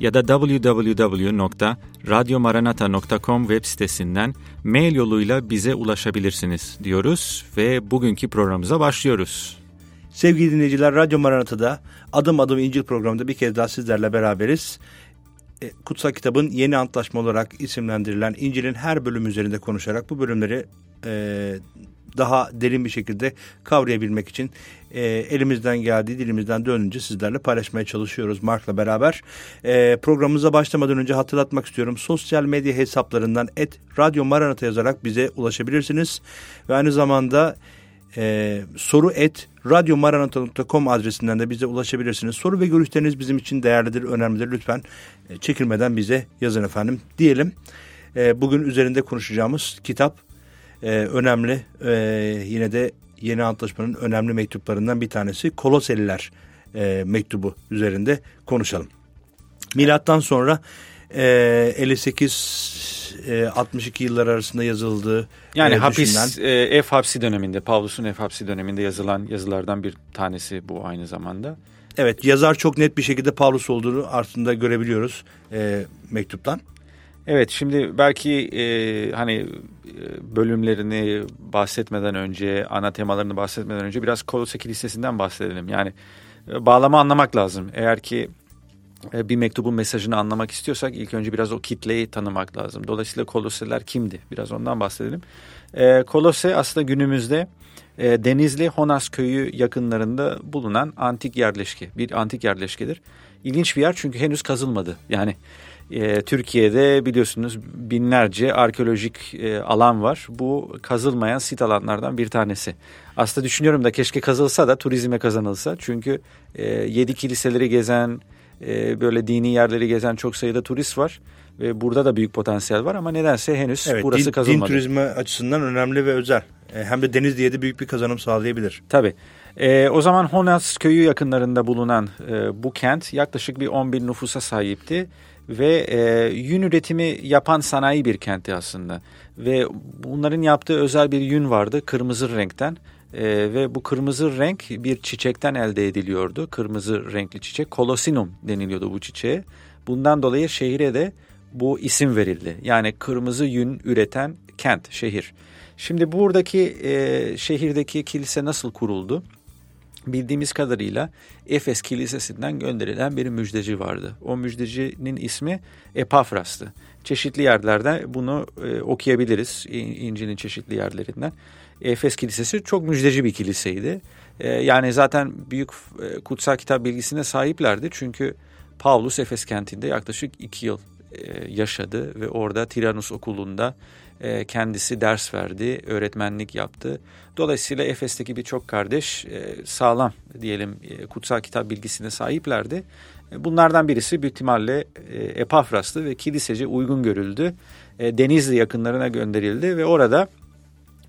ya da www.radyomaranata.com web sitesinden mail yoluyla bize ulaşabilirsiniz diyoruz ve bugünkü programımıza başlıyoruz. Sevgili dinleyiciler, Radyo Maranata'da Adım Adım İncil programında bir kez daha sizlerle beraberiz. E, Kutsal Kitabın yeni antlaşma olarak isimlendirilen İncil'in her bölümü üzerinde konuşarak bu bölümleri e, daha derin bir şekilde kavrayabilmek için e, elimizden geldiği dilimizden dönünce sizlerle paylaşmaya çalışıyoruz Mark'la beraber. E, programımıza başlamadan önce hatırlatmak istiyorum. Sosyal medya hesaplarından et Radyo Maranata yazarak bize ulaşabilirsiniz. Ve aynı zamanda e, soru et radyomaranata.com adresinden de bize ulaşabilirsiniz. Soru ve görüşleriniz bizim için değerlidir, önemlidir. Lütfen e, çekinmeden bize yazın efendim diyelim. E, bugün üzerinde konuşacağımız kitap e, önemli. E, yine de yeni antlaşmanın önemli mektuplarından bir tanesi Koloseliler e, mektubu üzerinde konuşalım. Milattan sonra e, 58 e, 62 yıllar arasında yazıldığı Yani e, hapis, e, ev hapsi döneminde, Pavlus'un ev hapsi döneminde yazılan yazılardan bir tanesi bu aynı zamanda. Evet yazar çok net bir şekilde Pavlus olduğunu aslında görebiliyoruz e, mektuptan. Evet şimdi belki e, hani bölümlerini bahsetmeden önce, ana temalarını bahsetmeden önce biraz Kolose Kilisesi'nden bahsedelim. Yani e, bağlama anlamak lazım. Eğer ki e, bir mektubun mesajını anlamak istiyorsak ilk önce biraz o kitleyi tanımak lazım. Dolayısıyla Koloseler kimdi? Biraz ondan bahsedelim. E, Kolose aslında günümüzde e, Denizli Honas köyü yakınlarında bulunan antik yerleşke. Bir antik yerleşkedir. İlginç bir yer çünkü henüz kazılmadı. Yani e, Türkiye'de biliyorsunuz binlerce arkeolojik e, alan var. Bu kazılmayan sit alanlardan bir tanesi. Aslında düşünüyorum da keşke kazılsa da turizme kazanılsa. Çünkü e, yedi kiliseleri gezen, e, böyle dini yerleri gezen çok sayıda turist var. Ve burada da büyük potansiyel var ama nedense henüz Evet, burası din, din kazılmadı. turizmi açısından önemli ve özel. E, hem de Denizli'ye de büyük bir kazanım sağlayabilir. Tabii. Ee, o zaman Honas köyü yakınlarında bulunan e, bu kent yaklaşık bir 10 bin nüfusa sahipti. Ve e, yün üretimi yapan sanayi bir kentti aslında. Ve bunların yaptığı özel bir yün vardı kırmızı renkten. E, ve bu kırmızı renk bir çiçekten elde ediliyordu. Kırmızı renkli çiçek. Kolosinum deniliyordu bu çiçeğe. Bundan dolayı şehire de bu isim verildi. Yani kırmızı yün üreten kent, şehir. Şimdi buradaki e, şehirdeki kilise nasıl kuruldu? Bildiğimiz kadarıyla Efes Kilisesi'nden gönderilen bir müjdeci vardı. O müjdecinin ismi Epafras'tı. Çeşitli yerlerde bunu e, okuyabiliriz İncil'in çeşitli yerlerinden. Efes Kilisesi çok müjdeci bir kiliseydi. E, yani zaten büyük e, kutsal kitap bilgisine sahiplerdi. Çünkü Pavlus Efes kentinde yaklaşık iki yıl e, yaşadı ve orada Tiranus okulunda e, kendisi ders verdi, öğretmenlik yaptı. Dolayısıyla Efes'teki birçok kardeş e, sağlam diyelim e, kutsal kitap bilgisine sahiplerdi. E, Bunlardan birisi büyük ihtimalle e, Epafras'tı ve kilisece uygun görüldü. E, Denizli yakınlarına gönderildi ve orada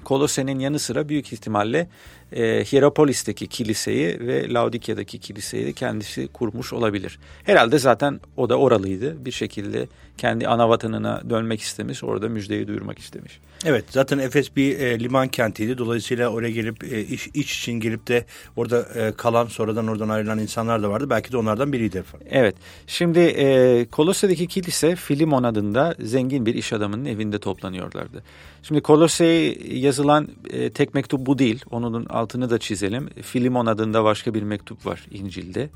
Kolose'nin yanı sıra büyük ihtimalle e, Hierapolis'teki kiliseyi ve Laodikya'daki kiliseyi de kendisi kurmuş olabilir. Herhalde zaten o da oralıydı. Bir şekilde kendi ana vatanına dönmek istemiş, orada müjdeyi duyurmak istemiş. Evet zaten Efes bir e, liman kentiydi. Dolayısıyla oraya gelip e, iş, iç için gelip de orada e, kalan sonradan oradan ayrılan insanlar da vardı. Belki de onlardan biriydi efendim. Evet, şimdi e, Kolosse'deki kilise Filimon adında zengin bir iş adamının evinde toplanıyorlardı. Şimdi Kolosse'ye yazılan e, tek mektup bu değil. Onun altını da çizelim. Filimon adında başka bir mektup var İncil'de.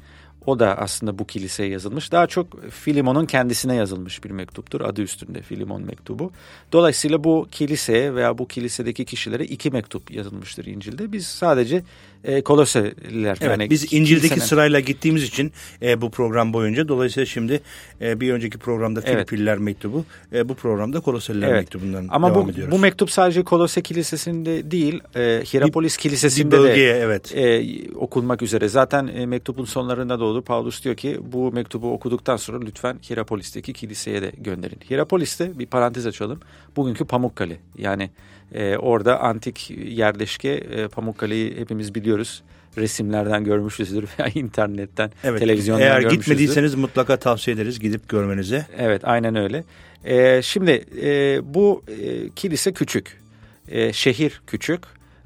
O da aslında bu kiliseye yazılmış. Daha çok Filimon'un kendisine yazılmış bir mektuptur. Adı üstünde Filimon mektubu. Dolayısıyla bu kiliseye veya bu kilisedeki kişilere iki mektup yazılmıştır İncil'de. Biz sadece e, Koloseliler. Evet, yani biz İncil'deki kilisene- sırayla gittiğimiz için e, bu program boyunca dolayısıyla şimdi e, bir önceki programda Evet. Filipliler mektubu, e, bu programda Koloseliler Evet. mektubundan Ama devam bu, ediyoruz. bu mektup sadece Kolose Kilisesi'nde değil, e, Hierapolis bir Kilisesi'nde de bölgeye evet. e, okunmak üzere. Zaten e, mektubun sonlarında doğdu. Paulus diyor ki bu mektubu okuduktan sonra lütfen Hierapolis'teki kiliseye de gönderin. Hierapolis'te bir parantez açalım. Bugünkü Pamukkale. Yani e, orada antik yerleşke e, Pamukkale'yi hepimiz biliyoruz. Resimlerden görmüşüzdür veya internetten, Evet. televizyondan Eğer görmüşüzdür. gitmediyseniz mutlaka tavsiye ederiz gidip görmenize. Evet aynen öyle. Ee, şimdi e, bu e, kilise küçük, E, şehir küçük,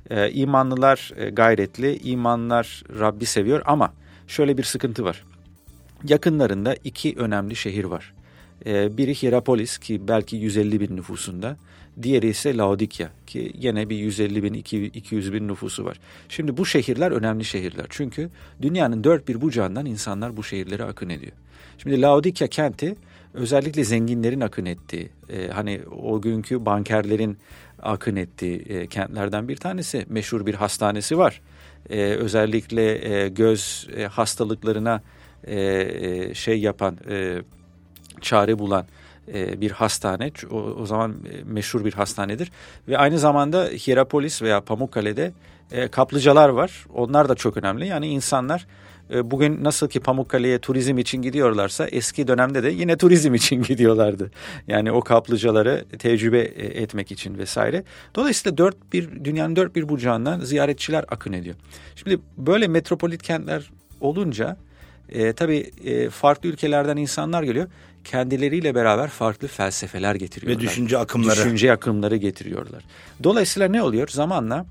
E, imanlılar e, gayretli, imanlar Rabbi seviyor ama şöyle bir sıkıntı var. Yakınlarında iki önemli şehir var. E, biri Hierapolis ki belki 150 bin nüfusunda, diğeri ise Laodikya ki yine bir 150 bin, 200 bin nüfusu var. Şimdi bu şehirler önemli şehirler çünkü dünyanın dört bir bucağından insanlar bu şehirlere akın ediyor. Şimdi Laodikya kenti özellikle zenginlerin akın ettiği, e, hani o günkü bankerlerin akın ettiği e, kentlerden bir tanesi. Meşhur bir hastanesi var. E, özellikle e, göz e, hastalıklarına e, e, şey yapan, e, çare bulan e, bir hastane. O, o zaman e, meşhur bir hastanedir. Ve aynı zamanda Hierapolis veya Pamukkale'de e, kaplıcalar var. Onlar da çok önemli. Yani insanlar e, bugün nasıl ki Pamukkale'ye turizm için gidiyorlarsa eski dönemde de yine turizm için gidiyorlardı. Yani o kaplıcaları tecrübe e, etmek için vesaire. Dolayısıyla dört bir dünyanın dört bir bucağından ziyaretçiler akın ediyor. Şimdi böyle metropolit kentler olunca e, tabii e, farklı ülkelerden insanlar geliyor. Kendileriyle beraber farklı felsefeler getiriyorlar. Ve düşünce akımları. Düşünce akımları getiriyorlar. Dolayısıyla ne oluyor? Zamanla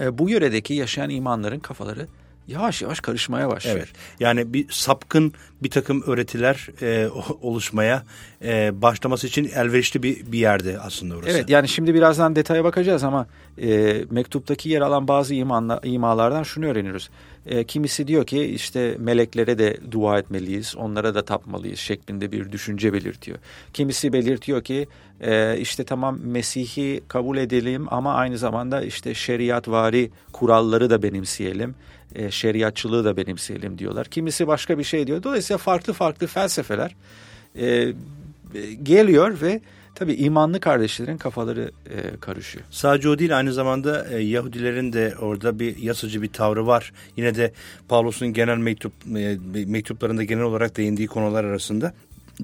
e, bu yöredeki yaşayan imanların kafaları yavaş yavaş karışmaya başlıyor. Evet. Yani bir sapkın bir takım öğretiler e, oluşmaya e, başlaması için elverişli bir, bir yerde aslında orası. Evet yani şimdi birazdan detaya bakacağız ama e, mektuptaki yer alan bazı imanla, imalardan şunu öğreniyoruz. E, kimisi diyor ki işte meleklere de dua etmeliyiz, onlara da tapmalıyız şeklinde bir düşünce belirtiyor. Kimisi belirtiyor ki e, işte tamam Mesih'i kabul edelim ama aynı zamanda işte şeriatvari kuralları da benimseyelim, e, şeriatçılığı da benimseyelim diyorlar. Kimisi başka bir şey diyor. Dolayısıyla farklı farklı felsefeler e, geliyor ve tabii imanlı kardeşlerin kafaları e, karışıyor. Sadece o değil aynı zamanda e, Yahudilerin de orada bir yasacı bir tavrı var. Yine de Pavlus'un genel mektup e, mektuplarında genel olarak değindiği konular arasında.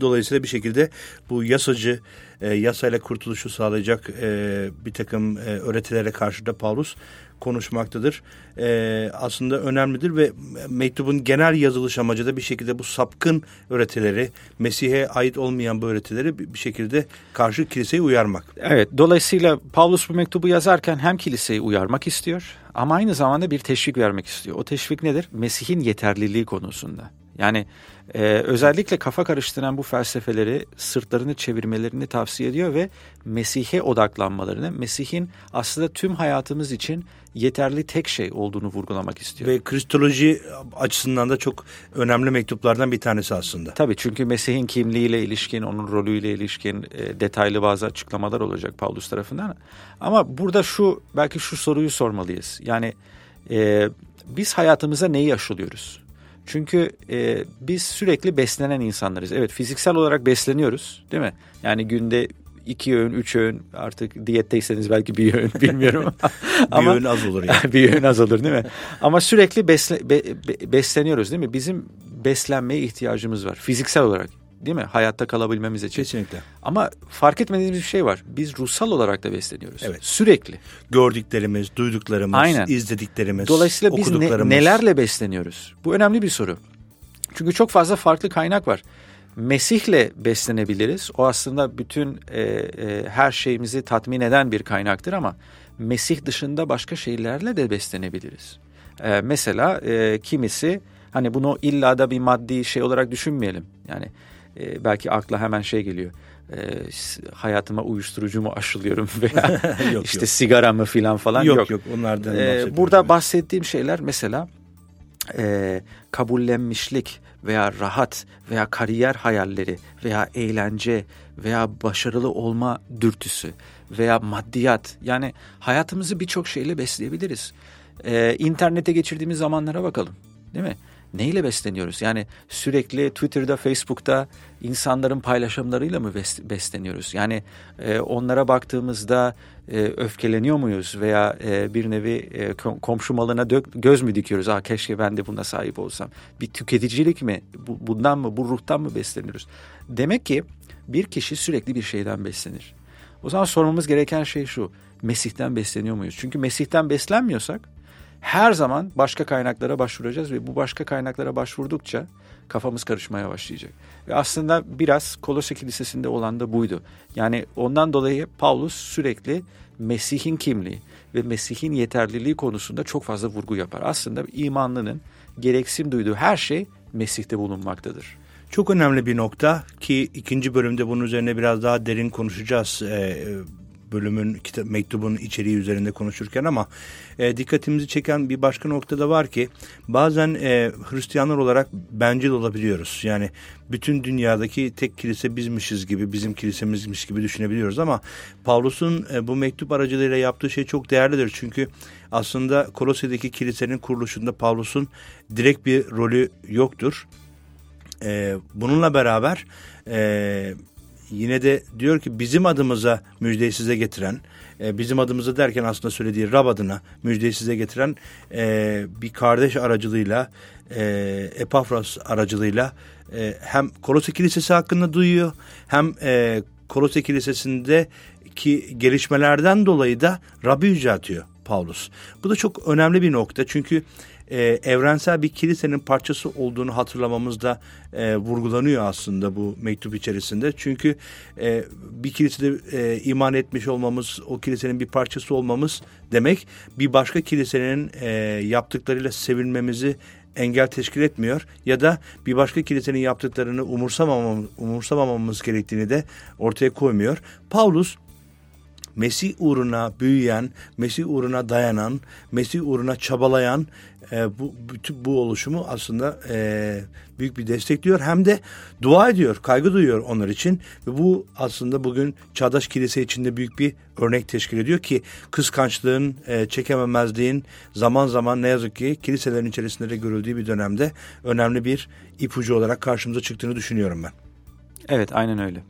Dolayısıyla bir şekilde bu yasacı, e, yasayla kurtuluşu sağlayacak e, bir takım e, öğretilere karşı da Paulus konuşmaktadır. E, aslında önemlidir ve mektubun genel yazılış amacı da bir şekilde bu sapkın öğretileri, Mesih'e ait olmayan bu öğretileri bir şekilde karşı kiliseye uyarmak. Evet, dolayısıyla Paulus bu mektubu yazarken hem kiliseyi uyarmak istiyor ama aynı zamanda bir teşvik vermek istiyor. O teşvik nedir? Mesih'in yeterliliği konusunda. Yani e, özellikle kafa karıştıran bu felsefeleri sırtlarını çevirmelerini tavsiye ediyor ve Mesih'e odaklanmalarını, Mesih'in aslında tüm hayatımız için yeterli tek şey olduğunu vurgulamak istiyor. Ve kristoloji açısından da çok önemli mektuplardan bir tanesi aslında. Tabii çünkü Mesih'in kimliğiyle ilişkin, onun rolüyle ilişkin e, detaylı bazı açıklamalar olacak Paulus tarafından. Ama burada şu, belki şu soruyu sormalıyız. Yani e, biz hayatımıza neyi aşılıyoruz? Çünkü e, biz sürekli beslenen insanlarız. Evet fiziksel olarak besleniyoruz değil mi? Yani günde iki öğün, üç öğün artık diyetteyseniz belki bir öğün bilmiyorum. bir öğün az olur yani. bir öğün az olur değil mi? Ama sürekli besle, be, be, besleniyoruz değil mi? Bizim beslenmeye ihtiyacımız var fiziksel olarak değil mi? Hayatta kalabilmemiz için. Kesinlikle. Ama fark etmediğimiz bir şey var. Biz ruhsal olarak da besleniyoruz. Evet. Sürekli. Gördüklerimiz, duyduklarımız, Aynen. izlediklerimiz, Dolayısıyla biz ne- nelerle besleniyoruz? Bu önemli bir soru. Çünkü çok fazla farklı kaynak var. Mesih'le beslenebiliriz. O aslında bütün e, e, her şeyimizi tatmin eden bir kaynaktır ama Mesih dışında başka şeylerle de beslenebiliriz. E, mesela e, kimisi hani bunu illa da bir maddi şey olarak düşünmeyelim. Yani e, belki akla hemen şey geliyor. E, hayatıma uyuşturucu mu aşılıyorum veya Yok, işte yok. sigara mı filan falan yok, yok. yok onlardan bahsetmiyorum. burada bahsettiğim şeyler mesela e, kabullenmişlik veya rahat veya kariyer hayalleri veya eğlence veya başarılı olma dürtüsü veya maddiyat yani hayatımızı birçok şeyle besleyebiliriz. E, internete geçirdiğimiz zamanlara bakalım değil mi? Neyle besleniyoruz? Yani sürekli Twitter'da, Facebook'ta insanların paylaşımlarıyla mı besleniyoruz? Yani e, onlara baktığımızda e, öfkeleniyor muyuz veya e, bir nevi e, komşu malına dök, göz mü dikiyoruz? Aa keşke ben de buna sahip olsam. Bir tüketicilik mi? Bu, bundan mı, bu ruhtan mı besleniyoruz? Demek ki bir kişi sürekli bir şeyden beslenir. O zaman sormamız gereken şey şu. Mesih'ten besleniyor muyuz? Çünkü Mesih'ten beslenmiyorsak her zaman başka kaynaklara başvuracağız ve bu başka kaynaklara başvurdukça kafamız karışmaya başlayacak. Ve aslında biraz Kolosya Kilisesi'nde olan da buydu. Yani ondan dolayı Paulus sürekli Mesih'in kimliği ve Mesih'in yeterliliği konusunda çok fazla vurgu yapar. Aslında imanlının gereksim duyduğu her şey Mesih'te bulunmaktadır. Çok önemli bir nokta ki ikinci bölümde bunun üzerine biraz daha derin konuşacağız. Ee, bölümün kitap mektubun içeriği üzerinde konuşurken ama e, dikkatimizi çeken bir başka nokta da var ki bazen e, Hristiyanlar olarak bencil olabiliyoruz. Yani bütün dünyadaki tek kilise bizmişiz gibi, bizim kilisemizmiş gibi düşünebiliyoruz ama Pavlus'un e, bu mektup aracılığıyla yaptığı şey çok değerlidir. Çünkü aslında Kolosya'daki kilisenin kuruluşunda Pavlus'un direkt bir rolü yoktur. E, bununla beraber e, yine de diyor ki bizim adımıza müjdeyi size getiren, e, bizim adımıza derken aslında söylediği Rab adına müjdeyi size getiren e, bir kardeş aracılığıyla, e, Epafras aracılığıyla e, hem Kolosya Kilisesi hakkında duyuyor, hem e, Kolosya Kilisesi'ndeki gelişmelerden dolayı da Rabbi yüceltiyor Paulus. Bu da çok önemli bir nokta çünkü e, evrensel bir kilisenin parçası olduğunu hatırlamamızda e, vurgulanıyor aslında bu mektup içerisinde. Çünkü e, bir kilisede e, iman etmiş olmamız, o kilisenin bir parçası olmamız demek bir başka kilisenin e, yaptıklarıyla sevinmemizi engel teşkil etmiyor ya da bir başka kilisenin yaptıklarını umursamamamız, umursamamamız gerektiğini de ortaya koymuyor. Paulus Mesih uğruna büyüyen, Mesih uğruna dayanan, Mesih uğruna çabalayan e, bu bütün bu oluşumu aslında e, büyük bir destekliyor. Hem de dua ediyor, kaygı duyuyor onlar için ve bu aslında bugün çağdaş kilise içinde büyük bir örnek teşkil ediyor ki kıskançlığın, e, çekememezliğin zaman zaman ne yazık ki kiliselerin içerisinde de görüldüğü bir dönemde önemli bir ipucu olarak karşımıza çıktığını düşünüyorum ben. Evet, aynen öyle.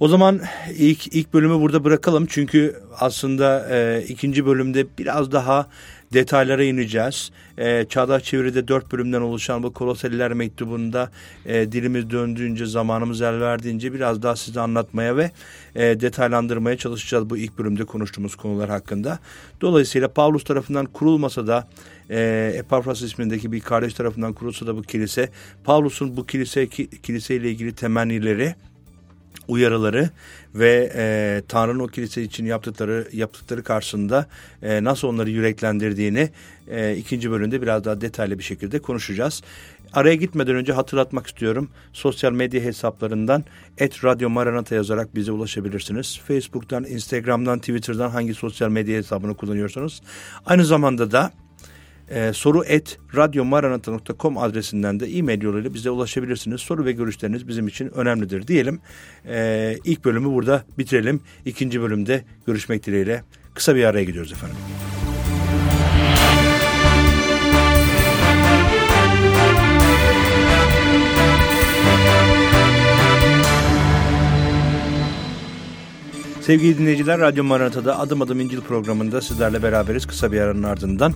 O zaman ilk ilk bölümü burada bırakalım çünkü aslında e, ikinci bölümde biraz daha detaylara ineceğiz. E, Çağdaş Çeviri'de dört bölümden oluşan bu Koloseliler mektubunda e, dilimiz döndüğünce, zamanımız el verdiğince biraz daha size anlatmaya ve e, detaylandırmaya çalışacağız bu ilk bölümde konuştuğumuz konular hakkında. Dolayısıyla Pavlus tarafından kurulmasa da e, Epafras ismindeki bir kardeş tarafından kurulsa da bu kilise, Pavlus'un bu kilise kiliseyle ilgili temennileri uyarıları ve e, Tanrı'nın o kilise için yaptıkları yaptıkları karşısında e, nasıl onları yüreklendirdiğini e, ikinci bölümde biraz daha detaylı bir şekilde konuşacağız. Araya gitmeden önce hatırlatmak istiyorum. Sosyal medya hesaplarından et Radyo Maranata yazarak bize ulaşabilirsiniz. Facebook'tan, Instagram'dan, Twitter'dan hangi sosyal medya hesabını kullanıyorsanız. Aynı zamanda da e, soru et radyomaranata.com adresinden de e-mail yoluyla bize ulaşabilirsiniz. Soru ve görüşleriniz bizim için önemlidir diyelim. E, ilk bölümü burada bitirelim. İkinci bölümde görüşmek dileğiyle kısa bir araya gidiyoruz efendim. Sevgili dinleyiciler, Radyo Maranata'da Adım Adım İncil programında sizlerle beraberiz. Kısa bir aranın ardından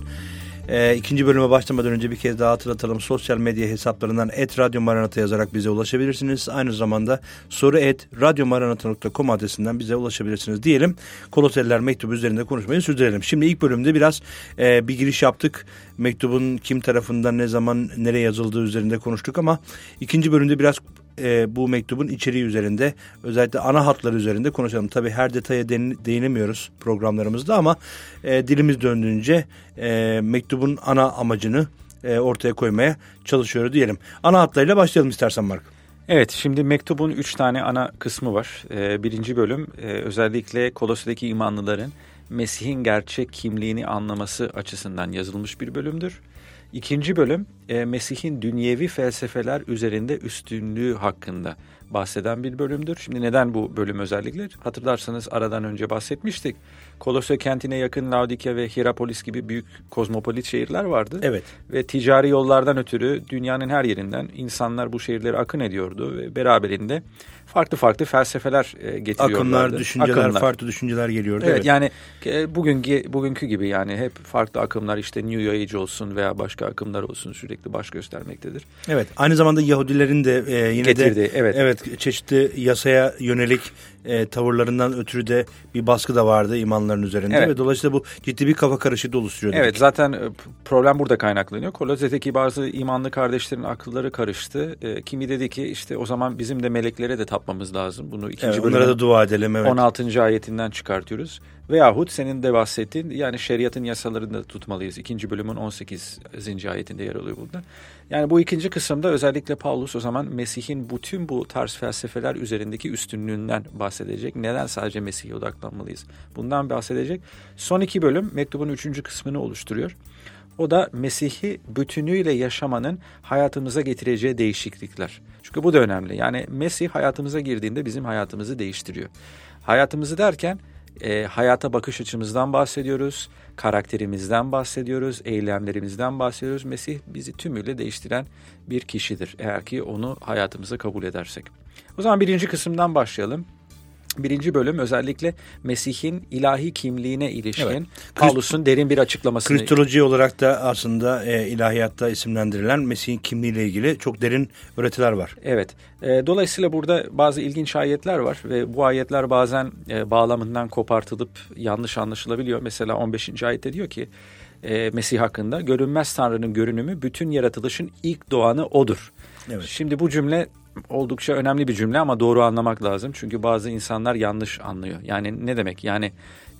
e, ikinci bölüme başlamadan önce bir kez daha hatırlatalım. Sosyal medya hesaplarından et Radyo Maranata yazarak bize ulaşabilirsiniz. Aynı zamanda soru et radyomaranata.com adresinden bize ulaşabilirsiniz diyelim. Koloseliler mektubu üzerinde konuşmayı sürdürelim. Şimdi ilk bölümde biraz e, bir giriş yaptık. Mektubun kim tarafından ne zaman nereye yazıldığı üzerinde konuştuk ama ikinci bölümde biraz e, bu mektubun içeriği üzerinde özellikle ana hatları üzerinde konuşalım. Tabii her detaya değinemiyoruz programlarımızda ama e, dilimiz döndüğünce e, mektubun ana amacını e, ortaya koymaya çalışıyoruz diyelim. Ana hatlarıyla başlayalım istersen Mark. Evet, şimdi mektubun üç tane ana kısmı var. Ee, birinci bölüm e, özellikle Kolosya'daki imanlıların Mesih'in gerçek kimliğini anlaması açısından yazılmış bir bölümdür. İkinci bölüm e, Mesih'in dünyevi felsefeler üzerinde üstünlüğü hakkında bahseden bir bölümdür. Şimdi neden bu bölüm özellikle? Hatırlarsanız aradan önce bahsetmiştik. Kolosya kentine yakın Laodikya ve Hierapolis gibi büyük kozmopolit şehirler vardı. Evet. Ve ticari yollardan ötürü dünyanın her yerinden insanlar bu şehirlere akın ediyordu ve beraberinde farklı farklı felsefeler e, getiriyorlardı. Akımlar, düşünceler, Akımlar. farklı düşünceler geliyordu. Evet, evet. yani e, bugünkü bugünkü gibi yani hep farklı akımlar işte New Age olsun veya başka akımlar olsun sürekli baş göstermektedir. Evet. Aynı zamanda Yahudilerin de e, yine Getirdi, de evet. evet çeşitli yasaya yönelik e, tavırlarından ötürü de bir baskı da vardı imanların üzerinde evet. ve dolayısıyla bu ciddi bir kafa karışıklığı oluşturuyor. Evet zaten e, problem burada kaynaklanıyor. Koloze'deki bazı imanlı kardeşlerin akılları karıştı. E, kimi dedi ki işte o zaman bizim de meleklere de tapmamız lazım. Bunu ikinci evet, da dua edelim. Evet. 16. ayetinden çıkartıyoruz. Veyahut senin de bahsettiğin yani şeriatın yasalarını da tutmalıyız. İkinci bölümün 18. ayetinde yer alıyor burada. Yani bu ikinci kısımda özellikle Paulus o zaman Mesih'in bütün bu tarz felsefeler üzerindeki üstünlüğünden bahsedecek. Neden sadece Mesih'e odaklanmalıyız? Bundan bahsedecek. Son iki bölüm mektubun üçüncü kısmını oluşturuyor. O da Mesih'i bütünüyle yaşamanın hayatımıza getireceği değişiklikler. Çünkü bu da önemli. Yani Mesih hayatımıza girdiğinde bizim hayatımızı değiştiriyor. Hayatımızı derken e, hayata bakış açımızdan bahsediyoruz, karakterimizden bahsediyoruz, eylemlerimizden bahsediyoruz. Mesih bizi tümüyle değiştiren bir kişidir eğer ki onu hayatımıza kabul edersek. O zaman birinci kısımdan başlayalım. Birinci bölüm özellikle Mesih'in ilahi kimliğine ilişkin evet. Paulus'un derin bir açıklamasını. Kristoloji olarak da aslında e, ilahiyatta isimlendirilen Mesih'in kimliğiyle ilgili çok derin öğretiler var. Evet. E, dolayısıyla burada bazı ilginç ayetler var ve bu ayetler bazen e, bağlamından kopartılıp yanlış anlaşılabiliyor. Mesela 15. ayette diyor ki e, Mesih hakkında görünmez Tanrı'nın görünümü bütün yaratılışın ilk doğanı odur. Evet. Şimdi bu cümle oldukça önemli bir cümle ama doğru anlamak lazım. Çünkü bazı insanlar yanlış anlıyor. Yani ne demek? Yani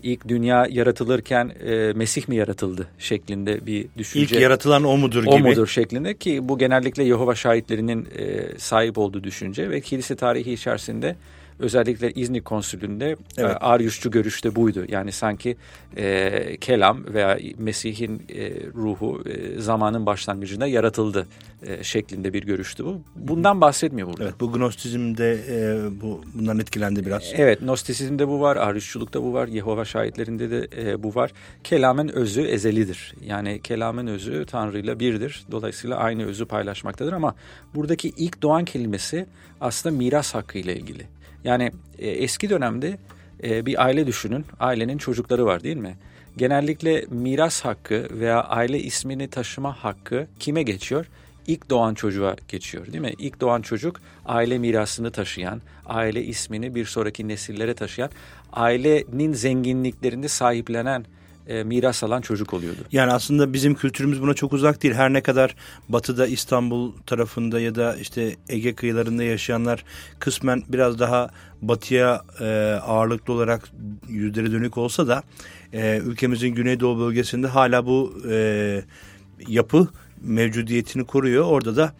ilk dünya yaratılırken e, Mesih mi yaratıldı şeklinde bir düşünce. İlk yaratılan o mudur gibi. O mudur şeklinde ki bu genellikle Yehova şahitlerinin e, sahip olduğu düşünce ve kilise tarihi içerisinde özellikle İznik konsülünde evet. E, Aryusçu görüşte buydu. Yani sanki e, kelam veya Mesih'in e, ruhu e, zamanın başlangıcında yaratıldı e, şeklinde bir görüştü bu. Bundan bahsetmiyor burada. Evet bu Gnostizmde e, bu bundan etkilendi biraz. Evet Gnostisizmde bu var, Aryusçulukta bu var, Yehova şahitlerinde de e, bu var. Kelamın özü ezelidir. Yani kelamın özü Tanrı ile birdir. Dolayısıyla aynı özü paylaşmaktadır ama buradaki ilk doğan kelimesi aslında miras hakkı ile ilgili. Yani e, eski dönemde e, bir aile düşünün. Ailenin çocukları var değil mi? Genellikle miras hakkı veya aile ismini taşıma hakkı kime geçiyor? İlk doğan çocuğa geçiyor değil mi? İlk doğan çocuk aile mirasını taşıyan, aile ismini bir sonraki nesillere taşıyan, ailenin zenginliklerini sahiplenen e, miras alan çocuk oluyordu. Yani aslında bizim kültürümüz buna çok uzak değil. Her ne kadar batıda İstanbul tarafında ya da işte Ege kıyılarında yaşayanlar kısmen biraz daha batıya e, ağırlıklı olarak yüzleri dönük olsa da e, ülkemizin güneydoğu bölgesinde hala bu e, yapı mevcudiyetini koruyor. Orada da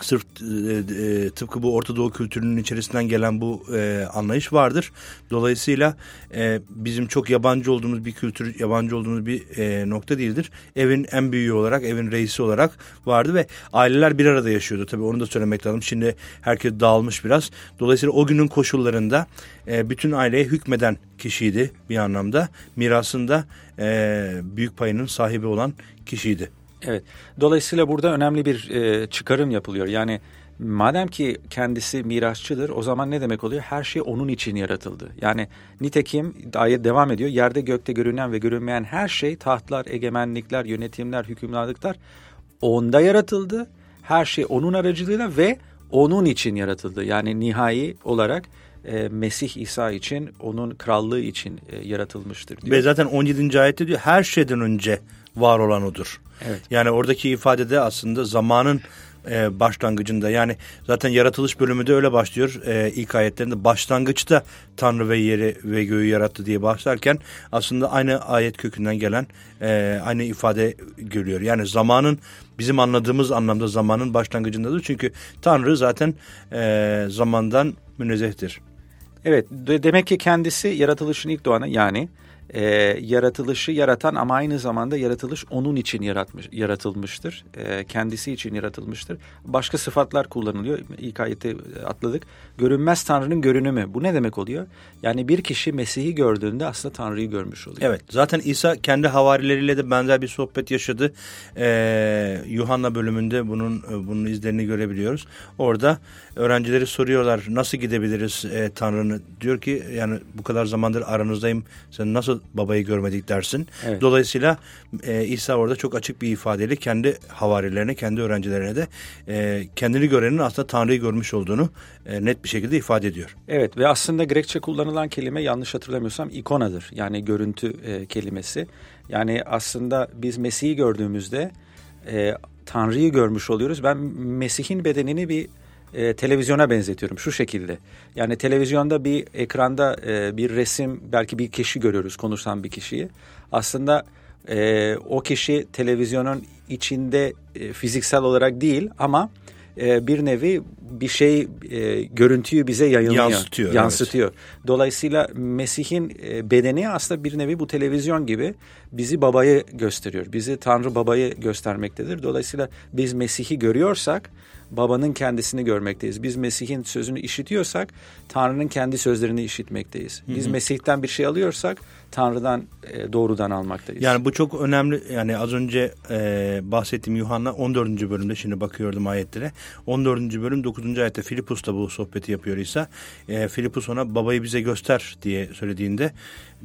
sırf e, e, tıpkı bu Orta Doğu kültürünün içerisinden gelen bu e, anlayış vardır. Dolayısıyla e, bizim çok yabancı olduğumuz bir kültür, yabancı olduğumuz bir e, nokta değildir. Evin en büyüğü olarak, evin reisi olarak vardı ve aileler bir arada yaşıyordu. Tabii onu da söylemek lazım. Şimdi herkes dağılmış biraz. Dolayısıyla o günün koşullarında e, bütün aileye hükmeden kişiydi bir anlamda. Mirasında e, büyük payının sahibi olan kişiydi. Evet. Dolayısıyla burada önemli bir e, çıkarım yapılıyor. Yani madem ki kendisi mirasçıdır o zaman ne demek oluyor? Her şey onun için yaratıldı. Yani nitekim ayet devam ediyor. Yerde gökte görünen ve görünmeyen her şey tahtlar, egemenlikler, yönetimler, hükümdarlıklar onda yaratıldı. Her şey onun aracılığıyla ve onun için yaratıldı. Yani nihai olarak e, Mesih İsa için, onun krallığı için e, yaratılmıştır diyor. Ve zaten 17. ayette diyor her şeyden önce var olan odur. Evet. Yani oradaki ifadede aslında zamanın e, başlangıcında yani zaten yaratılış bölümü de öyle başlıyor e, ilk ayetlerinde başlangıçta Tanrı ve yeri ve göğü yarattı diye başlarken aslında aynı ayet kökünden gelen e, aynı ifade görüyor. Yani zamanın bizim anladığımız anlamda zamanın başlangıcındadır çünkü Tanrı zaten e, zamandan münezzehtir. Evet demek ki kendisi yaratılışın ilk doğanı yani e, yaratılışı yaratan ama aynı zamanda yaratılış onun için yaratmış, yaratılmıştır. E, kendisi için yaratılmıştır. Başka sıfatlar kullanılıyor. İlk ayette atladık. Görünmez Tanrı'nın görünümü. Bu ne demek oluyor? Yani bir kişi Mesih'i gördüğünde aslında Tanrı'yı görmüş oluyor. Evet zaten İsa kendi havarileriyle de benzer bir sohbet yaşadı. Ee, Yuhanna bölümünde bunun bunun izlerini görebiliyoruz. Orada öğrencileri soruyorlar nasıl gidebiliriz e, Tanrı'nı? Diyor ki yani bu kadar zamandır aranızdayım sen nasıl babayı görmedik dersin. Evet. Dolayısıyla e, İsa orada çok açık bir ifadeyle kendi havarilerine, kendi öğrencilerine de e, kendini görenin aslında Tanrı'yı görmüş olduğunu e, net bir şekilde ifade ediyor. Evet ve aslında Grekçe kullanılan kelime yanlış hatırlamıyorsam ikonadır. Yani görüntü e, kelimesi. Yani aslında biz Mesih'i gördüğümüzde e, Tanrı'yı görmüş oluyoruz. Ben Mesih'in bedenini bir e, televizyona benzetiyorum şu şekilde. Yani televizyonda bir ekranda e, bir resim belki bir kişi görüyoruz konuşan bir kişiyi. Aslında e, o kişi televizyonun içinde e, fiziksel olarak değil ama e, bir nevi bir şey e, görüntüyü bize yayınlıyor. Yansıtıyor. Yansıtıyor. Evet. Dolayısıyla Mesih'in e, bedeni aslında bir nevi bu televizyon gibi bizi babayı gösteriyor. Bizi Tanrı babayı göstermektedir. Dolayısıyla biz Mesih'i görüyorsak babanın kendisini görmekteyiz. Biz Mesih'in sözünü işitiyorsak Tanrı'nın kendi sözlerini işitmekteyiz. Biz hı hı. Mesih'ten bir şey alıyorsak Tanrı'dan e, doğrudan almaktayız. Yani bu çok önemli. Yani az önce e, bahsettiğim Yuhanna 14. bölümde şimdi bakıyordum ayetlere. 14. bölüm 9. ayette Filipus da bu sohbeti yapıyor İsa. E, Filipus ona babayı bize göster diye söylediğinde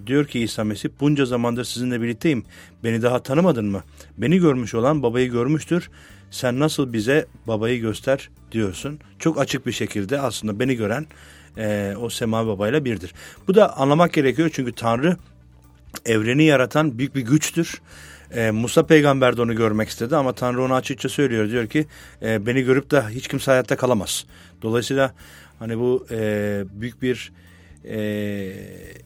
diyor ki İsa Mesih bunca zamandır sizinle birlikteyim. Beni daha tanımadın mı? Beni görmüş olan babayı görmüştür sen nasıl bize babayı göster diyorsun. Çok açık bir şekilde aslında beni gören e, o sema babayla birdir. Bu da anlamak gerekiyor çünkü Tanrı evreni yaratan büyük bir güçtür. E, Musa peygamber de onu görmek istedi ama Tanrı ona açıkça söylüyor. Diyor ki e, beni görüp de hiç kimse hayatta kalamaz. Dolayısıyla hani bu e, büyük bir e,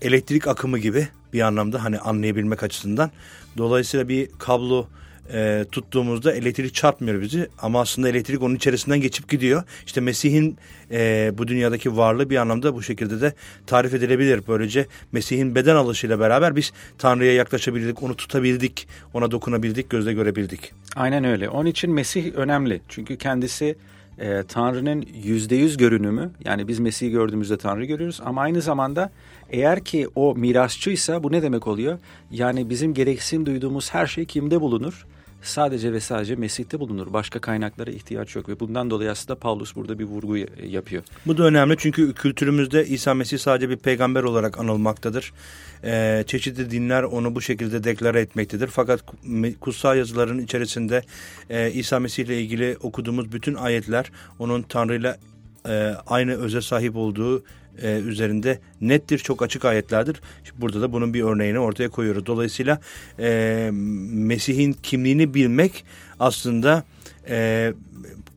elektrik akımı gibi bir anlamda hani anlayabilmek açısından. Dolayısıyla bir kablo e, tuttuğumuzda elektrik çarpmıyor bizi ama aslında elektrik onun içerisinden geçip gidiyor. İşte Mesih'in e, bu dünyadaki varlığı bir anlamda bu şekilde de tarif edilebilir. Böylece Mesih'in beden alışıyla beraber biz Tanrı'ya yaklaşabildik, onu tutabildik, ona dokunabildik, gözle görebildik. Aynen öyle. Onun için Mesih önemli. Çünkü kendisi e, Tanrı'nın yüzde yüz görünümü. Yani biz Mesih'i gördüğümüzde Tanrı görüyoruz ama aynı zamanda eğer ki o mirasçıysa bu ne demek oluyor? Yani bizim gereksinim duyduğumuz her şey kimde bulunur? Sadece ve sadece Mesih'te bulunur. Başka kaynaklara ihtiyaç yok ve bundan dolayı aslında Paulus burada bir vurgu yapıyor. Bu da önemli çünkü kültürümüzde İsa Mesih sadece bir peygamber olarak anılmaktadır. Ee, çeşitli dinler onu bu şekilde deklare etmektedir. Fakat kutsal yazıların içerisinde e, İsa Mesih ile ilgili okuduğumuz bütün ayetler onun Tanrı'yla e, aynı öze sahip olduğu e, üzerinde nettir, çok açık ayetlerdir. Burada da bunun bir örneğini ortaya koyuyoruz. Dolayısıyla e, Mesih'in kimliğini bilmek aslında e,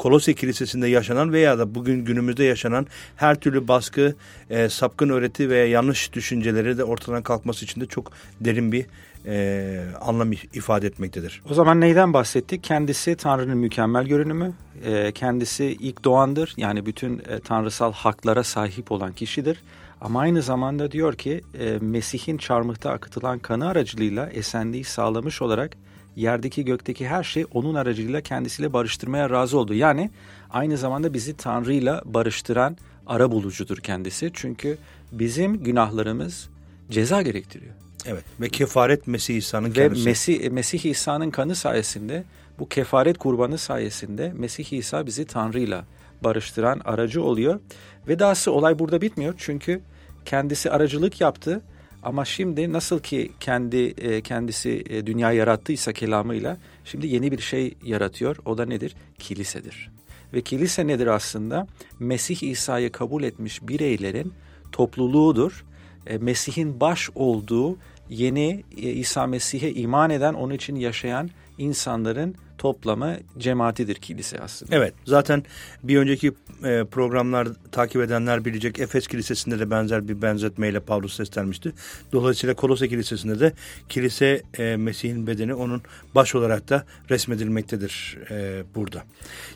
Kolosya Kilisesi'nde yaşanan veya da bugün günümüzde yaşanan her türlü baskı, e, sapkın öğreti veya yanlış düşünceleri de ortadan kalkması için de çok derin bir e, anlam ifade etmektedir. O zaman neyden bahsettik? Kendisi Tanrı'nın mükemmel görünümü, e, kendisi ilk doğandır. Yani bütün e, tanrısal haklara sahip olan kişidir. Ama aynı zamanda diyor ki e, Mesih'in çarmıhta akıtılan kanı aracılığıyla esenliği sağlamış olarak yerdeki gökteki her şey onun aracılığıyla kendisiyle barıştırmaya razı oldu. Yani aynı zamanda bizi Tanrı'yla barıştıran ara bulucudur kendisi. Çünkü bizim günahlarımız ceza gerektiriyor. Evet ve kefaret Mesih İsa'nın kendisi. Ve Mesih, Mesih İsa'nın kanı sayesinde bu kefaret kurbanı sayesinde Mesih İsa bizi Tanrı'yla barıştıran aracı oluyor. Ve dahası olay burada bitmiyor çünkü kendisi aracılık yaptı ama şimdi nasıl ki kendi e, kendisi e, dünya yarattıysa kelamıyla şimdi yeni bir şey yaratıyor. O da nedir? Kilisedir. Ve kilise nedir aslında? Mesih İsa'yı kabul etmiş bireylerin topluluğudur. E, Mesih'in baş olduğu yeni İsa Mesih'e iman eden, onun için yaşayan insanların toplamı cemaatidir kilise aslında. Evet zaten bir önceki e, programlar takip edenler bilecek Efes Kilisesi'nde de benzer bir benzetmeyle Paulus seslenmişti. Dolayısıyla Kolose Kilisesi'nde de kilise e, Mesih'in bedeni onun baş olarak da resmedilmektedir e, burada.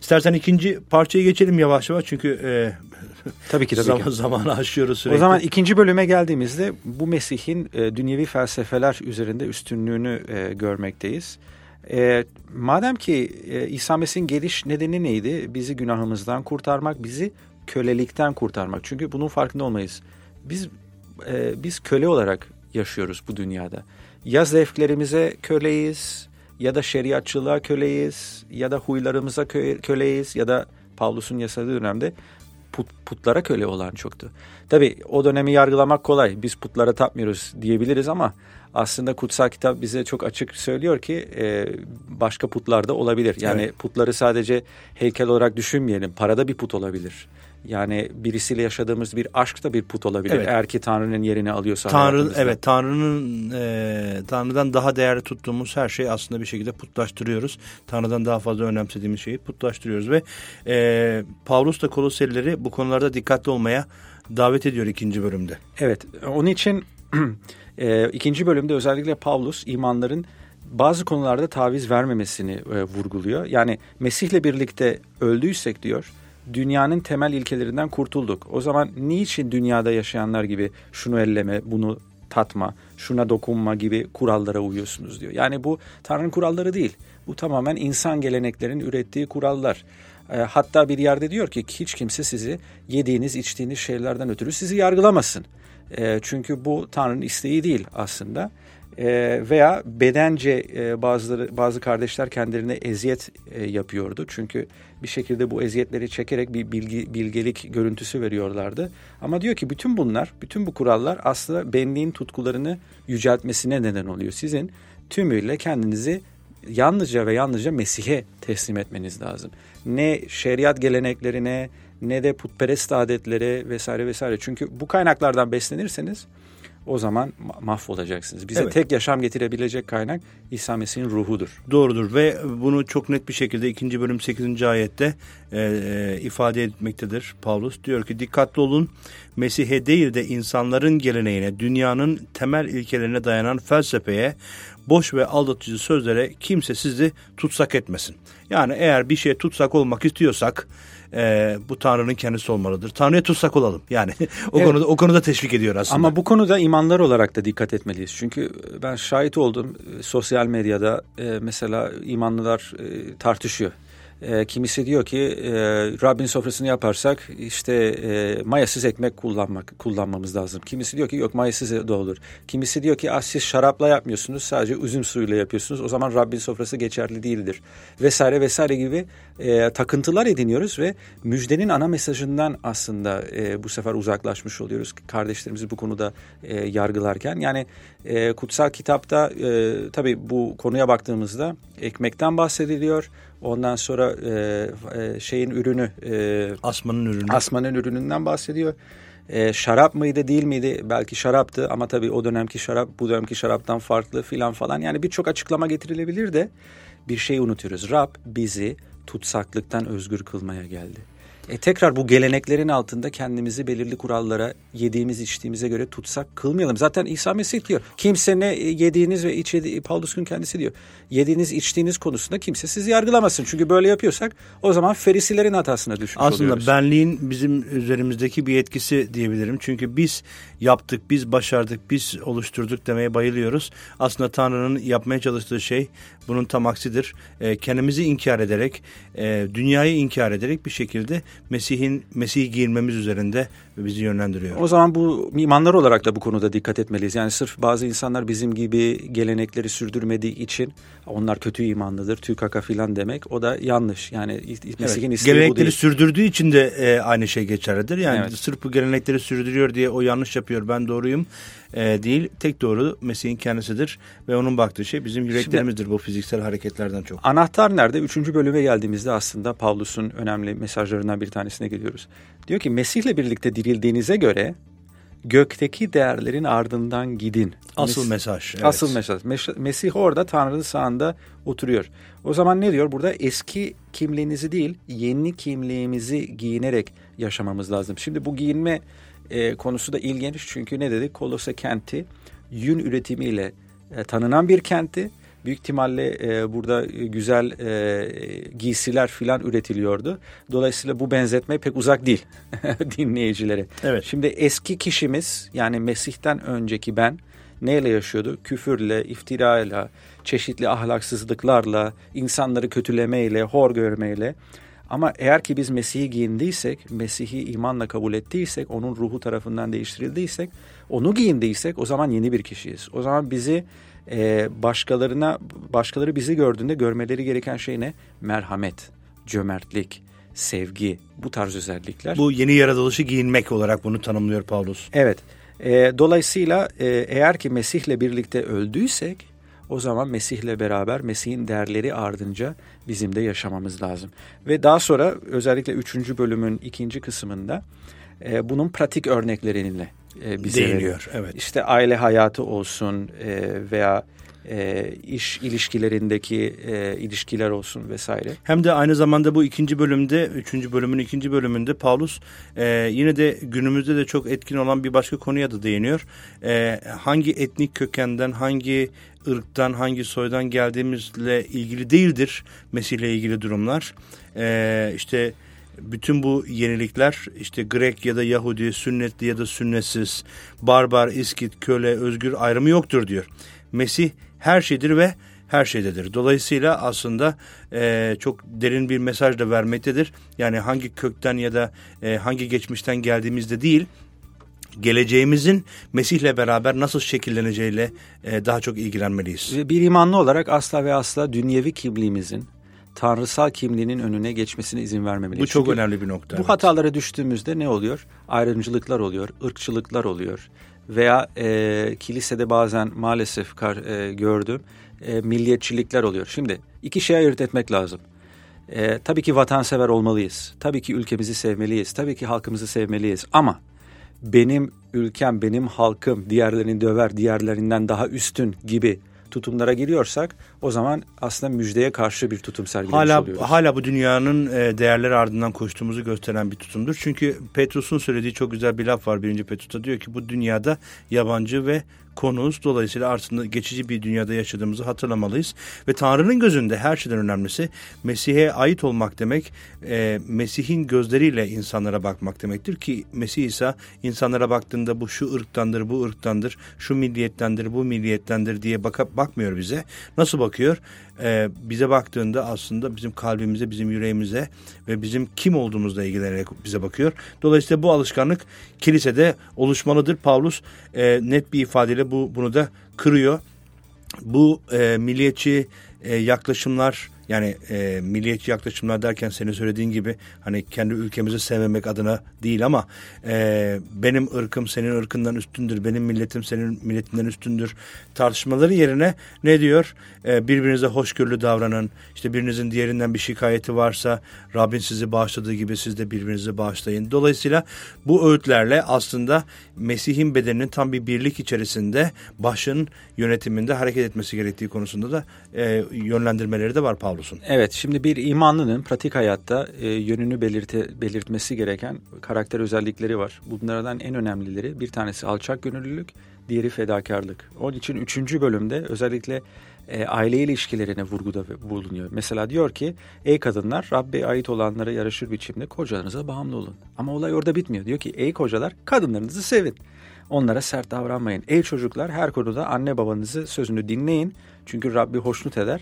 İstersen ikinci parçaya geçelim yavaş yavaş çünkü e, Tabii ki tabii zaman, ki. Zamanı aşıyoruz sürekli. O zaman ikinci bölüme geldiğimizde bu Mesih'in e, dünyevi felsefeler üzerinde üstünlüğünü e, görmekteyiz. E, madem ki e, İsa Mesih'in geliş nedeni neydi? Bizi günahımızdan kurtarmak, bizi kölelikten kurtarmak. Çünkü bunun farkında olmayız. Biz e, biz köle olarak yaşıyoruz bu dünyada. Ya zevklerimize köleyiz, ya da şeriatçılığa köleyiz, ya da huylarımıza kö- köleyiz, ya da Pavlus'un yasadığı dönemde put, putlara köle olan çoktu. Tabi o dönemi yargılamak kolay. Biz putlara tapmıyoruz diyebiliriz ama aslında kutsal kitap bize çok açık söylüyor ki e, başka putlar da olabilir. Yani Evet. putları sadece heykel olarak düşünmeyelim. Parada bir put olabilir. Yani birisiyle yaşadığımız bir aşk da bir put olabilir. Evet. Eğer ki Tanrı'nın yerini alıyorsa Tanrı evet Tanrı'nın e, Tanrı'dan daha değerli tuttuğumuz her şeyi aslında bir şekilde putlaştırıyoruz. Tanrı'dan daha fazla önemsediğimiz şeyi putlaştırıyoruz ve e, Pavlus da Koloselileri bu konularda dikkatli olmaya davet ediyor ikinci bölümde. Evet, onun için e, ikinci bölümde özellikle Pavlus imanların bazı konularda taviz vermemesini e, vurguluyor. Yani Mesih'le birlikte öldüysek diyor, dünyanın temel ilkelerinden kurtulduk. O zaman niçin dünyada yaşayanlar gibi şunu elleme, bunu tatma, şuna dokunma gibi kurallara uyuyorsunuz diyor. Yani bu Tanrı'nın kuralları değil. Bu tamamen insan geleneklerin ürettiği kurallar. E, hatta bir yerde diyor ki hiç kimse sizi yediğiniz, içtiğiniz şeylerden ötürü sizi yargılamasın. E, çünkü bu Tanrı'nın isteği değil aslında. E, veya bedence e, bazıları bazı kardeşler kendilerine eziyet e, yapıyordu. Çünkü bir şekilde bu eziyetleri çekerek bir bilgi bilgelik görüntüsü veriyorlardı. Ama diyor ki bütün bunlar, bütün bu kurallar aslında benliğin tutkularını yüceltmesine neden oluyor. Sizin tümüyle kendinizi yalnızca ve yalnızca Mesih'e teslim etmeniz lazım. Ne şeriat geleneklerine ne de putperest adetlere vesaire vesaire. Çünkü bu kaynaklardan beslenirseniz o zaman ma- mahvolacaksınız. Bize Evet. tek yaşam getirebilecek kaynak İsa Mesih'in ruhudur. Doğrudur ve bunu çok net bir şekilde ikinci bölüm 8. ayette e, e, ifade etmektedir Pavlus. Diyor ki dikkatli olun Mesih'e değil de insanların geleneğine, dünyanın temel ilkelerine dayanan felsefeye, boş ve aldatıcı sözlere kimse sizi tutsak etmesin. Yani eğer bir şeye tutsak olmak istiyorsak e, bu Tanrı'nın kendisi olmalıdır. Tanrı'ya tutsak olalım. Yani o Evet. konuda o konuda teşvik ediyor aslında. Ama bu konuda imanlar olarak da dikkat etmeliyiz. Çünkü ben şahit oldum e, sosyal medyada e, mesela imanlılar e, tartışıyor. E, kimisi diyor ki e, Rabbin sofrasını yaparsak işte e, mayasız ekmek kullanmak kullanmamız lazım. Kimisi diyor ki yok mayasız da olur. Kimisi diyor ki ah, siz şarapla yapmıyorsunuz sadece üzüm suyuyla yapıyorsunuz. O zaman Rabbin sofrası geçerli değildir. Vesaire vesaire gibi e, takıntılar ediniyoruz ve müjdenin ana mesajından aslında e, bu sefer uzaklaşmış oluyoruz. Kardeşlerimizi bu konuda e, yargılarken. Yani e, kutsal kitapta e, tabii bu konuya baktığımızda ekmekten bahsediliyor. Ondan sonra e, e, şeyin ürünü e, Asmanın ürünü. asmanın ürününden bahsediyor. E, şarap mıydı değil miydi? Belki şaraptı ama tabii o dönemki şarap bu dönemki şaraptan farklı filan falan. Yani birçok açıklama getirilebilir de bir şey unutuyoruz. Rab bizi tutsaklıktan özgür kılmaya geldi. E tekrar bu geleneklerin altında kendimizi belirli kurallara yediğimiz içtiğimize göre tutsak kılmayalım. Zaten İsa Mesih diyor. Kimse ne yediğiniz ve içediği Pavlus'un kendisi diyor. Yediğiniz içtiğiniz konusunda kimse sizi yargılamasın. Çünkü böyle yapıyorsak o zaman ferisilerin hatasına düşmüş Aslında oluyoruz. benliğin bizim üzerimizdeki bir etkisi diyebilirim. Çünkü biz yaptık, biz başardık, biz oluşturduk demeye bayılıyoruz. Aslında Tanrı'nın yapmaya çalıştığı şey bunun tam aksidir. E, kendimizi inkar ederek, e, dünyayı inkar ederek bir şekilde Mesih'in Mesih'i giyinmemiz üzerinde bizi yönlendiriyor. O zaman bu imanlar olarak da bu konuda dikkat etmeliyiz. Yani sırf bazı insanlar bizim gibi gelenekleri sürdürmediği için onlar kötü imanlıdır, tükaka filan demek o da yanlış. Yani Mesih'in Evet, isteği bu gelenekleri değil. sürdürdüğü için de e, aynı şey geçerlidir. Yani Evet. sırf bu gelenekleri sürdürüyor diye o yanlış yapıyor ben doğruyum e, değil. Tek doğru Mesih'in kendisidir ve onun baktığı şey bizim yüreklerimizdir bu fiziksel hareketlerden çok. Anahtar nerede? Üçüncü bölüme geldiğimizde aslında Pavlus'un önemli mesajlarından bir tanesine geliyoruz. Diyor ki Mesih'le birlikte dirildiğinize göre gökteki değerlerin ardından gidin. Asıl Mes- mesaj. evet. Asıl mesaj. Mes- Mesih orada Tanrı'nın sağında oturuyor. O zaman ne diyor? Burada eski kimliğinizi değil, yeni kimliğimizi giyinerek yaşamamız lazım. Şimdi bu giyinme e, konusu da ilginç. Çünkü ne dedik? Kolose kenti yün üretimiyle e, tanınan bir kentti Büyük ihtimalle e, burada güzel e, giysiler filan üretiliyordu. Dolayısıyla bu benzetme pek uzak değil dinleyicilere. Evet. Şimdi eski kişimiz yani Mesih'ten önceki ben neyle yaşıyordu? Küfürle, iftirayla, çeşitli ahlaksızlıklarla, insanları kötülemeyle, hor görmeyle. Ama eğer ki biz Mesih'i giyindiysek, Mesih'i imanla kabul ettiysek, onun ruhu tarafından değiştirildiysek, onu giyindiysek o zaman yeni bir kişiyiz. O zaman bizi e, başkalarına, başkaları bizi gördüğünde görmeleri gereken şey ne? Merhamet, cömertlik, sevgi, bu tarz özellikler. Bu yeni yaratılışı giyinmek olarak bunu tanımlıyor Paulus. Evet. E, dolayısıyla e, eğer ki Mesih'le birlikte öldüysek o zaman Mesih'le beraber Mesih'in değerleri ardınca bizim de yaşamamız lazım. Ve daha sonra özellikle üçüncü bölümün ikinci kısmında e, bunun pratik örnekleriyle e, bize Değiniyor, evet. İşte aile hayatı olsun e, veya e, iş ilişkilerindeki e, ilişkiler olsun vesaire. Hem de aynı zamanda bu ikinci bölümde, üçüncü bölümün ikinci bölümünde Paulus e, yine de günümüzde de çok etkin olan bir başka konuya da değiniyor. E, hangi etnik kökenden, hangi ırktan, hangi soydan geldiğimizle ilgili değildir Mesih'le ilgili durumlar. E, işte bütün bu yenilikler işte Grek ya da Yahudi, sünnetli ya da sünnetsiz, barbar, iskit, köle, özgür ayrımı yoktur diyor. Mesih her şeydir ve her şeydedir. Dolayısıyla aslında e, çok derin bir mesaj da vermektedir. Yani hangi kökten ya da e, hangi geçmişten geldiğimizde değil, geleceğimizin Mesih'le beraber nasıl şekilleneceğiyle e, daha çok ilgilenmeliyiz. Bir imanlı olarak asla ve asla dünyevi kimliğimizin tanrısal kimliğinin önüne geçmesine izin vermemeliyiz. Bu çok Çünkü önemli bir nokta. Bu evet. hatalara düştüğümüzde ne oluyor? Ayrımcılıklar oluyor, ırkçılıklar oluyor veya e, kilisede bazen maalesef kar, e, gördüm e, milliyetçilikler oluyor. Şimdi iki şey ayırt etmek lazım. E, tabii ki vatansever olmalıyız. Tabii ki ülkemizi sevmeliyiz. Tabii ki halkımızı sevmeliyiz. Ama benim ülkem, benim halkım diğerlerini döver, diğerlerinden daha üstün gibi tutumlara giriyorsak o zaman aslında müjdeye karşı bir tutum sergilemiş hala, oluyoruz. Hala bu dünyanın e, değerleri ardından koştuğumuzu gösteren bir tutumdur. Çünkü Petrus'un söylediği çok güzel bir laf var birinci Petrus'ta. Diyor ki bu dünyada yabancı ve konuğuz. Dolayısıyla aslında geçici bir dünyada yaşadığımızı hatırlamalıyız. Ve Tanrı'nın gözünde her şeyden önemlisi Mesih'e ait olmak demek, e, Mesih'in gözleriyle insanlara bakmak demektir ki Mesih İsa insanlara baktığında bu şu ırktandır, bu ırktandır, şu milliyettendir, bu milliyettendir diye bakıp bakmıyor bize. Nasıl bakıyor? E, bize baktığında aslında bizim kalbimize, bizim yüreğimize ve bizim kim olduğumuzla ilgilenerek bize bakıyor. Dolayısıyla bu alışkanlık kilisede oluşmalıdır. Pavlus e, net bir ifadeyle bu bunu da kırıyor. Bu e, milliyetçi e, yaklaşımlar yani e, milliyetçi yaklaşımlar derken senin söylediğin gibi hani kendi ülkemizi sevmemek adına değil ama e, benim ırkım senin ırkından üstündür, benim milletim senin milletinden üstündür tartışmaları yerine ne diyor? E, birbirinize hoşgörülü davranın. İşte birinizin diğerinden bir şikayeti varsa Rabbin sizi bağışladığı gibi siz de birbirinizi bağışlayın. Dolayısıyla bu öğütlerle aslında Mesih'in bedeninin tam bir birlik içerisinde başın yönetiminde hareket etmesi gerektiği konusunda da e, yönlendirmeleri de var Pavlus'un. Evet, şimdi bir imanlının pratik hayatta e, yönünü belirte, belirtmesi gereken karakter özellikleri var. Bunlardan en önemlileri bir tanesi alçak gönüllülük, diğeri fedakarlık. Onun için üçüncü bölümde özellikle e, aile ilişkilerine vurguda bulunuyor. Mesela diyor ki, ey kadınlar Rabbe ait olanlara yaraşır biçimde kocalarınıza bağımlı olun. Ama olay orada bitmiyor. Diyor ki, ey kocalar kadınlarınızı sevin. Onlara sert davranmayın. Ey çocuklar her konuda anne babanızı sözünü dinleyin. Çünkü Rabbi hoşnut eder.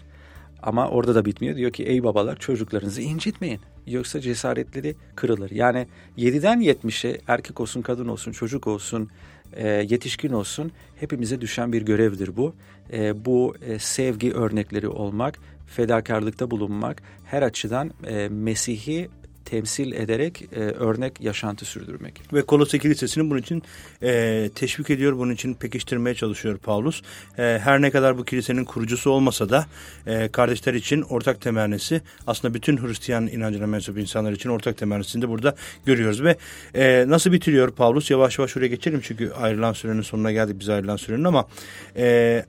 Ama orada da bitmiyor. Diyor ki ey babalar çocuklarınızı incitmeyin. Yoksa cesaretleri kırılır. Yani 7'den 70'e erkek olsun, kadın olsun, çocuk olsun, e, yetişkin olsun hepimize düşen bir görevdir bu. E, bu e, sevgi örnekleri olmak, fedakarlıkta bulunmak, her açıdan e, Mesih'i temsil ederek e, örnek yaşantı sürdürmek. Ve Kolosya Kilisesi'nin bunun için e, teşvik ediyor, bunun için pekiştirmeye çalışıyor Paulus. E, her ne kadar bu kilisenin kurucusu olmasa da e, kardeşler için ortak temennisi aslında bütün Hristiyan inancına mensup insanlar için ortak temennisini de burada görüyoruz. Ve e, nasıl bitiriyor Paulus? Yavaş yavaş oraya geçelim çünkü ayrılan sürenin sonuna geldik biz ayrılan sürenin ama... E,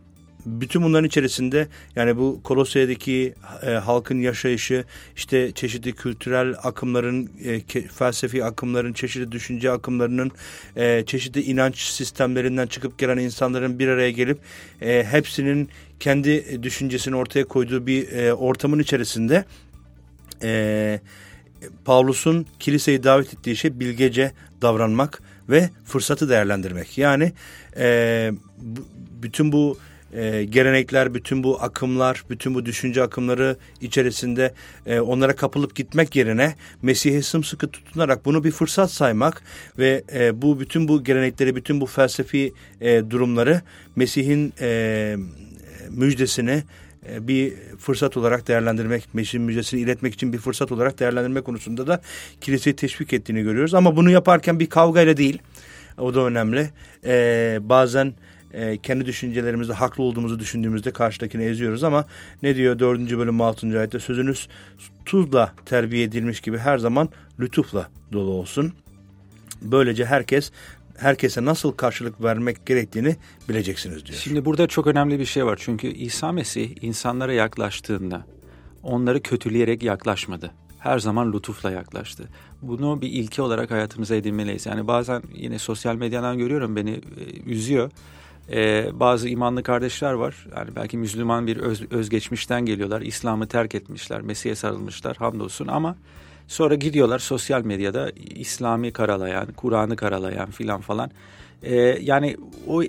bütün bunların içerisinde yani bu Kolosya'daki e, halkın yaşayışı, işte çeşitli kültürel akımların, e, ke, felsefi akımların, çeşitli düşünce akımlarının, e, çeşitli inanç sistemlerinden çıkıp gelen insanların bir araya gelip e, hepsinin kendi düşüncesini ortaya koyduğu bir e, ortamın içerisinde e, Pavlus'un kiliseyi davet ettiği şey bilgece davranmak ve fırsatı değerlendirmek. Yani e, bütün bu e, gelenekler, bütün bu akımlar, bütün bu düşünce akımları içerisinde e, onlara kapılıp gitmek yerine Mesih'e sımsıkı tutunarak bunu bir fırsat saymak ve e, bu bütün bu gelenekleri, bütün bu felsefi e, durumları Mesih'in e, müjdesini e, bir fırsat olarak değerlendirmek, Mesih'in müjdesini iletmek için bir fırsat olarak değerlendirme konusunda da kiliseyi teşvik ettiğini görüyoruz. Ama bunu yaparken bir kavgayla değil, o da önemli. Ee, bazen e, kendi düşüncelerimizde haklı olduğumuzu düşündüğümüzde karşıdakini eziyoruz ama ne diyor 4. bölüm 6. ayette sözünüz tuzla terbiye edilmiş gibi her zaman lütufla dolu olsun. Böylece herkes herkese nasıl karşılık vermek gerektiğini bileceksiniz diyor. Şimdi burada çok önemli bir şey var. Çünkü İsa Mesih insanlara yaklaştığında onları kötüleyerek yaklaşmadı. Her zaman lütufla yaklaştı. Bunu bir ilke olarak hayatımıza edinmeliyiz. Yani bazen yine sosyal medyadan görüyorum beni e, üzüyor. Ee, bazı imanlı kardeşler var. Yani belki Müslüman bir öz, özgeçmişten geliyorlar. İslam'ı terk etmişler. Mesih'e sarılmışlar hamdolsun ama Sonra gidiyorlar sosyal medyada İslami karalayan, Kur'an'ı karalayan filan falan. Ee, yani o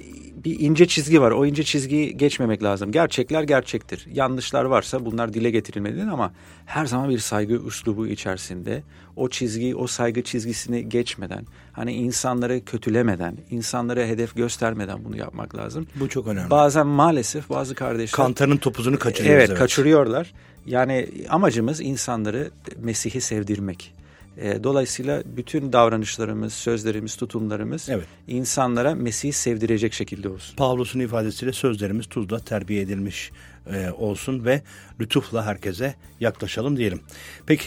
bir ince çizgi var. O ince çizgiyi geçmemek lazım. Gerçekler gerçektir. Yanlışlar varsa bunlar dile getirilmelidir ama her zaman bir saygı üslubu içerisinde o çizgiyi, o saygı çizgisini geçmeden, hani insanları kötülemeden, insanlara hedef göstermeden bunu yapmak lazım. Bu çok önemli. Bazen maalesef bazı kardeşler kantarın topuzunu kaçırıyoruz. Evet, evet. kaçırıyorlar. Yani amacımız insanları Mesih'i sevdirmek. E, dolayısıyla bütün davranışlarımız, sözlerimiz, tutumlarımız evet. insanlara Mesih'i sevdirecek şekilde olsun. Pavlus'un ifadesiyle sözlerimiz tuzla terbiye edilmiş e, olsun ve lütufla herkese yaklaşalım diyelim. Peki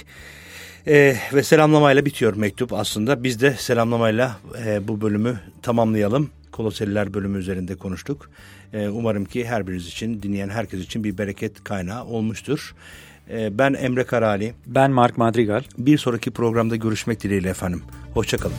e, ve selamlamayla bitiyor mektup aslında. Biz de selamlamayla e, bu bölümü tamamlayalım. Koloseliler bölümü üzerinde konuştuk. E, umarım ki her biriniz için, dinleyen herkes için bir bereket kaynağı olmuştur. E, ben Emre Karali. Ben Mark Madrigal. Bir sonraki programda görüşmek dileğiyle efendim. Hoşçakalın.